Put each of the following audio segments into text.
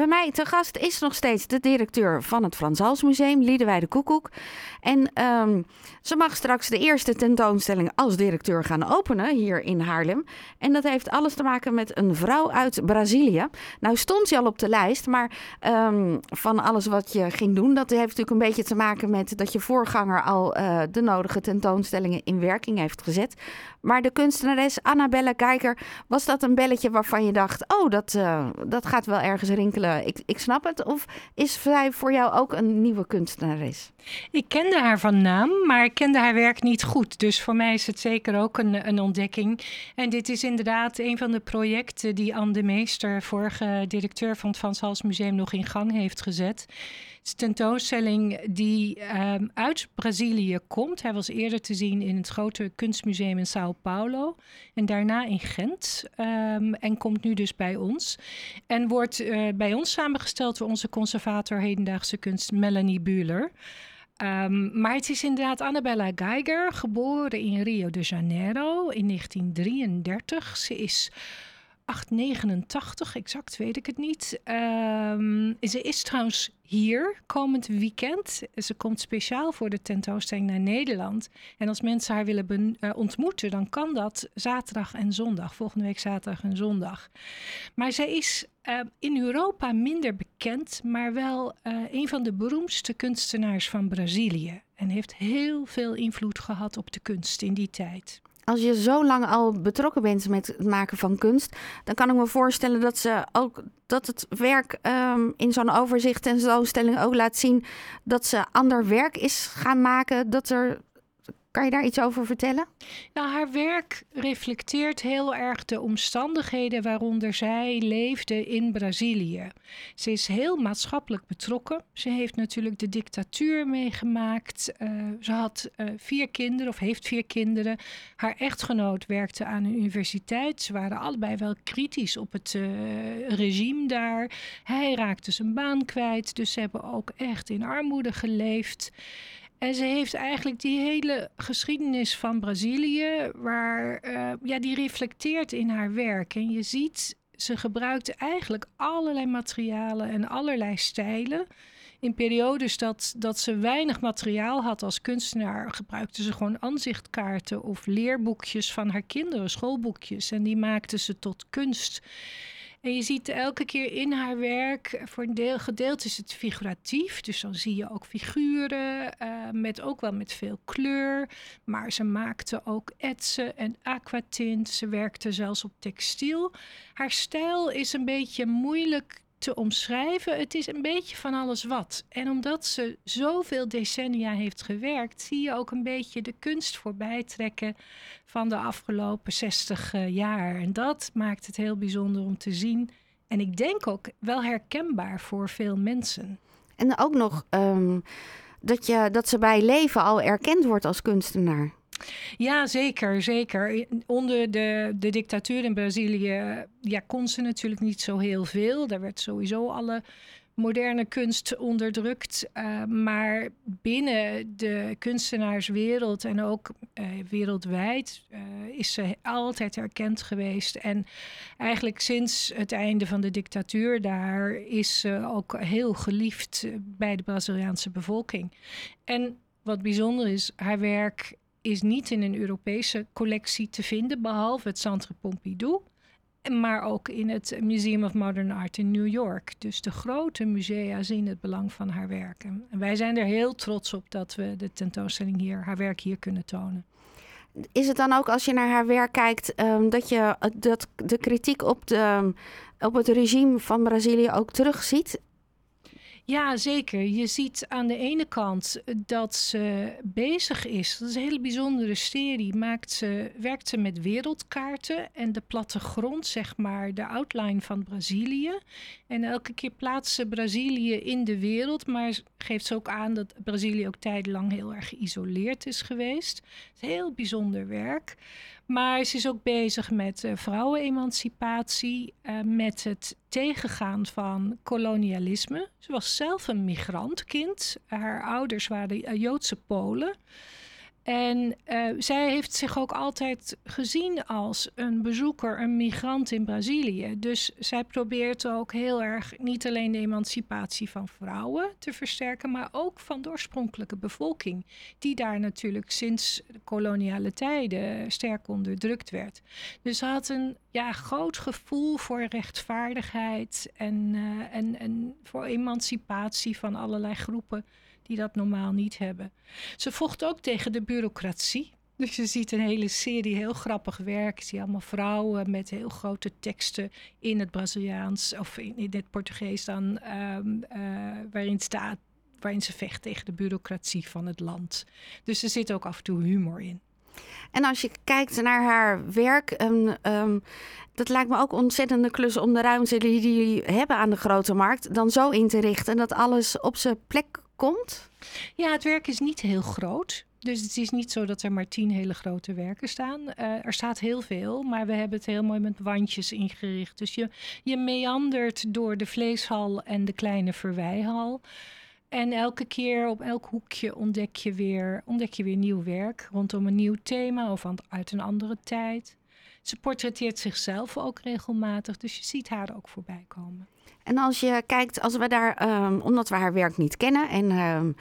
Bij mij te gast is nog steeds de directeur van het Frans Hals Museum, Liedewij de Koekoek. En ehm, ze mag straks de eerste tentoonstelling als directeur gaan openen hier in Haarlem. En dat heeft alles te maken met een vrouw uit Brazilië. Nou stond ze al op de lijst, maar ehm, van alles wat je ging doen, dat heeft natuurlijk een beetje te maken met dat je voorganger al uh, de nodige tentoonstellingen in werking heeft gezet. Maar de kunstenares Annabelle Kijker, was dat een belletje waarvan je dacht, oh, dat, uh, dat gaat wel ergens rinkelen. Ik, ik snap het. Of is zij voor jou ook een nieuwe kunstenares? Ik kende haar van naam, maar ik kende haar werk niet goed. Dus voor mij is het zeker ook een, een ontdekking. En dit is inderdaad een van de projecten die Anne de Meester, vorige directeur van het Van Hals Museum, nog in gang heeft gezet een tentoonstelling die ehm, uit Brazilië komt. Hij was eerder te zien in het grote kunstmuseum in Sao Paulo. En daarna in Gent. Ehm, en komt nu dus bij ons. En wordt uh, bij ons samengesteld door onze conservator hedendaagse kunst Melanie Buhler. Um, maar het is inderdaad Annabella Geiger, geboren in Rio de Janeiro in 1933. Ze is 889, exact weet ik het niet. Um, ze is trouwens hier komend weekend. Ze komt speciaal voor de tentoonstelling naar Nederland. En als mensen haar willen uh, ontmoeten, dan kan dat zaterdag en zondag. Volgende week zaterdag en zondag. Maar zij is uh, in Europa minder bekend, maar wel uh, een van de beroemdste kunstenaars van Brazilië. En heeft heel veel invloed gehad op de kunst in die tijd als je zo lang al betrokken bent met het maken van kunst, dan kan ik me voorstellen dat ze ook dat het werk um, in zo'n overzicht en zo'n stelling ook laat zien dat ze ander werk is gaan maken. Dat er kan je daar iets over vertellen? Nou, haar werk reflecteert heel erg de omstandigheden waaronder zij leefde in Brazilië. Ze is heel maatschappelijk betrokken. Ze heeft natuurlijk de dictatuur meegemaakt. Uh, ze had uh, vier kinderen of heeft vier kinderen. Haar echtgenoot werkte aan een universiteit. Ze waren allebei wel kritisch op het uh, regime daar. Hij raakte zijn baan kwijt. Dus ze hebben ook echt in armoede geleefd. En ze heeft eigenlijk die hele geschiedenis van Brazilië, waar, uh, ja, die reflecteert in haar werk. En je ziet, ze gebruikte eigenlijk allerlei materialen en allerlei stijlen. In periodes dat, dat ze weinig materiaal had als kunstenaar, gebruikte ze gewoon aanzichtkaarten of leerboekjes van haar kinderen, schoolboekjes. En die maakte ze tot kunst. En je ziet elke keer in haar werk, voor een deel, gedeelte is het figuratief. Dus dan zie je ook figuren, uh, met ook wel met veel kleur. Maar ze maakte ook etsen en aquatint. Ze werkte zelfs op textiel. Haar stijl is een beetje moeilijk te omschrijven. Het is een beetje van alles wat. En omdat ze zoveel decennia heeft gewerkt, zie je ook een beetje de kunst voorbij trekken van de afgelopen 60 uh, jaar. En dat maakt het heel bijzonder om te zien. En ik denk ook wel herkenbaar voor veel mensen. En ook nog um, dat, je, dat ze bij leven al erkend wordt als kunstenaar. Ja, zeker, zeker. Onder de, de dictatuur in Brazilië ja, kon ze natuurlijk niet zo heel veel. Daar werd sowieso alle moderne kunst onderdrukt. Uh, maar binnen de kunstenaarswereld en ook uh, wereldwijd uh, is ze altijd erkend geweest. En eigenlijk sinds het einde van de dictatuur daar is ze ook heel geliefd bij de Braziliaanse bevolking. En wat bijzonder is, haar werk is niet in een Europese collectie te vinden, behalve het Centre Pompidou. Maar ook in het Museum of Modern Art in New York. Dus de grote musea zien het belang van haar werken. En wij zijn er heel trots op dat we de tentoonstelling hier, haar werk hier kunnen tonen. Is het dan ook als je naar haar werk kijkt, um, dat je dat de kritiek op, de, op het regime van Brazilië ook terugziet? Ja, zeker. Je ziet aan de ene kant dat ze bezig is. Dat is een hele bijzondere serie. Maakt ze, werkt ze met wereldkaarten en de plattegrond, zeg maar, de outline van Brazilië. En elke keer plaatst ze Brazilië in de wereld, maar geeft ze ook aan dat Brazilië ook tijdenlang heel erg geïsoleerd is geweest. Het is heel bijzonder werk. Maar ze is ook bezig met uh, vrouwenemancipatie, uh, met het tegengaan van kolonialisme. Ze was zelf een migrantkind. Haar ouders waren uh, Joodse Polen. En uh, zij heeft zich ook altijd gezien als een bezoeker, een migrant in Brazilië. Dus zij probeert ook heel erg niet alleen de emancipatie van vrouwen te versterken, maar ook van de oorspronkelijke bevolking, die daar natuurlijk sinds koloniale tijden sterk onderdrukt werd. Dus ze had een ja, groot gevoel voor rechtvaardigheid en, uh, en, en voor emancipatie van allerlei groepen die dat normaal niet hebben. Ze vocht ook tegen de bureaucratie. Dus je ziet een hele serie heel grappig werk. Je ziet allemaal vrouwen met heel grote teksten in het Braziliaans of in, het Portugees dan, um, uh, waarin staat waarin ze vecht tegen de bureaucratie van het land. Dus er zit ook af en toe humor in. En als je kijkt naar haar werk, um, dat lijkt me ook ontzettende klus om de ruimte die jullie hebben aan de grote markt dan zo in te richten dat alles op zijn plek komt? Ja, het werk is niet heel groot. Dus het is niet zo dat er maar tien hele grote werken staan. Uh, er staat heel veel, maar we hebben het heel mooi met wandjes ingericht. Dus je, je meandert door de vleeshal en de kleine verwijhal. En elke keer op elk hoekje ontdek je weer, ontdek je weer nieuw werk rondom een nieuw thema of uit een andere tijd. Ze portretteert zichzelf ook regelmatig, dus je ziet haar ook voorbij komen. En als je kijkt, als we daar, um, omdat we haar werk niet kennen, en um,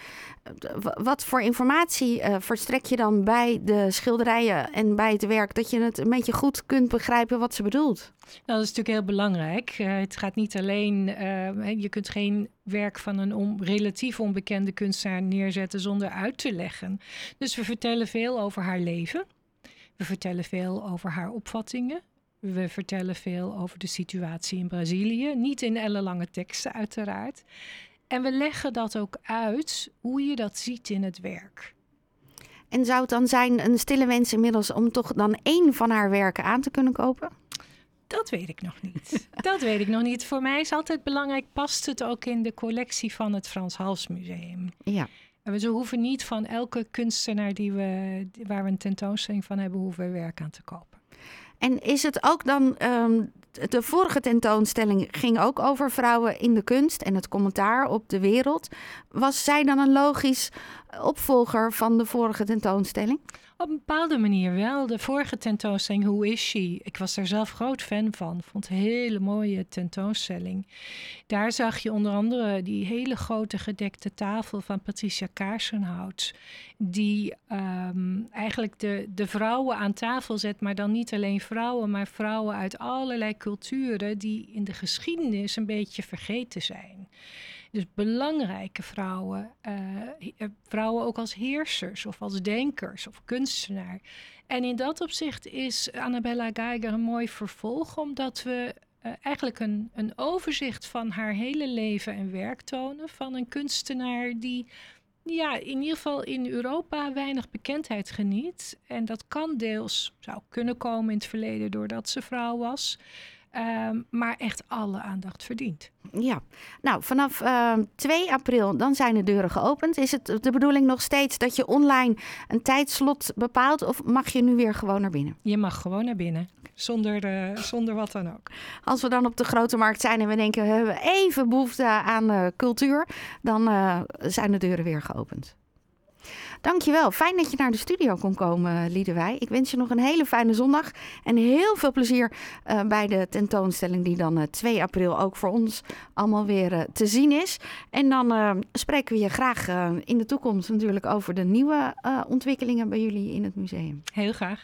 wat voor informatie uh, verstrek je dan bij de schilderijen en bij het werk, dat je het een beetje goed kunt begrijpen wat ze bedoelt? Nou, dat is natuurlijk heel belangrijk. Uh, het gaat niet alleen, uh, je kunt geen werk van een on, relatief onbekende kunstenaar neerzetten zonder uit te leggen. Dus we vertellen veel over haar leven. We vertellen veel over haar opvattingen. We vertellen veel over de situatie in Brazilië. Niet in ellenlange teksten, uiteraard. En we leggen dat ook uit hoe je dat ziet in het werk. En zou het dan zijn een stille wens inmiddels om toch dan één van haar werken aan te kunnen kopen? Dat weet ik nog niet. dat weet ik nog niet. Voor mij is altijd belangrijk, past het ook in de collectie van het Frans Hals Museum? Ja. We hoeven niet van elke kunstenaar die we, waar we een tentoonstelling van hebben, hoeven we werk aan te kopen. En is het ook dan. Um, de vorige tentoonstelling ging ook over vrouwen in de kunst en het commentaar op de wereld. Was zij dan een logisch opvolger van de vorige tentoonstelling? Op een bepaalde manier wel. De vorige tentoonstelling, Who is She? Ik was daar zelf groot fan van. Vond een hele mooie tentoonstelling. Daar zag je onder andere die hele grote gedekte tafel van Patricia Kaarsenhout. Die um, eigenlijk de, de vrouwen aan tafel zet, maar dan niet alleen vrouwen, maar vrouwen uit allerlei culturen die in de geschiedenis een beetje vergeten zijn. Dus belangrijke vrouwen, uh, vrouwen ook als heersers of als denkers of kunstenaar. En in dat opzicht is Annabella Geiger een mooi vervolg, omdat we uh, eigenlijk een, een overzicht van haar hele leven en werk tonen van een kunstenaar die ja, in ieder geval in Europa weinig bekendheid geniet. En dat kan deels, zou kunnen komen in het verleden doordat ze vrouw was. Um, maar echt alle aandacht verdient. Ja, nou vanaf uh, ehm, 2 april dan zijn de deuren geopend. Is het de bedoeling nog steeds dat je online een tijdslot bepaalt of mag je nu weer gewoon naar binnen? Je mag gewoon naar binnen, zonder, uh, zonder wat dan ook. Als we dan op de grote markt zijn en we denken we hebben even behoefte aan uh, cultuur, dan uh, zijn de deuren weer geopend. Dankjewel. Fijn dat je naar de studio kon komen, Liedewij. Ik wens je nog een hele fijne zondag. En heel veel plezier uh, bij de tentoonstelling die dan uh, eh, 2 april ook voor ons allemaal weer uh, te zien is. En dan spreken we je graag in de toekomst natuurlijk over de nieuwe ontwikkelingen bij jullie in het museum. Heel graag.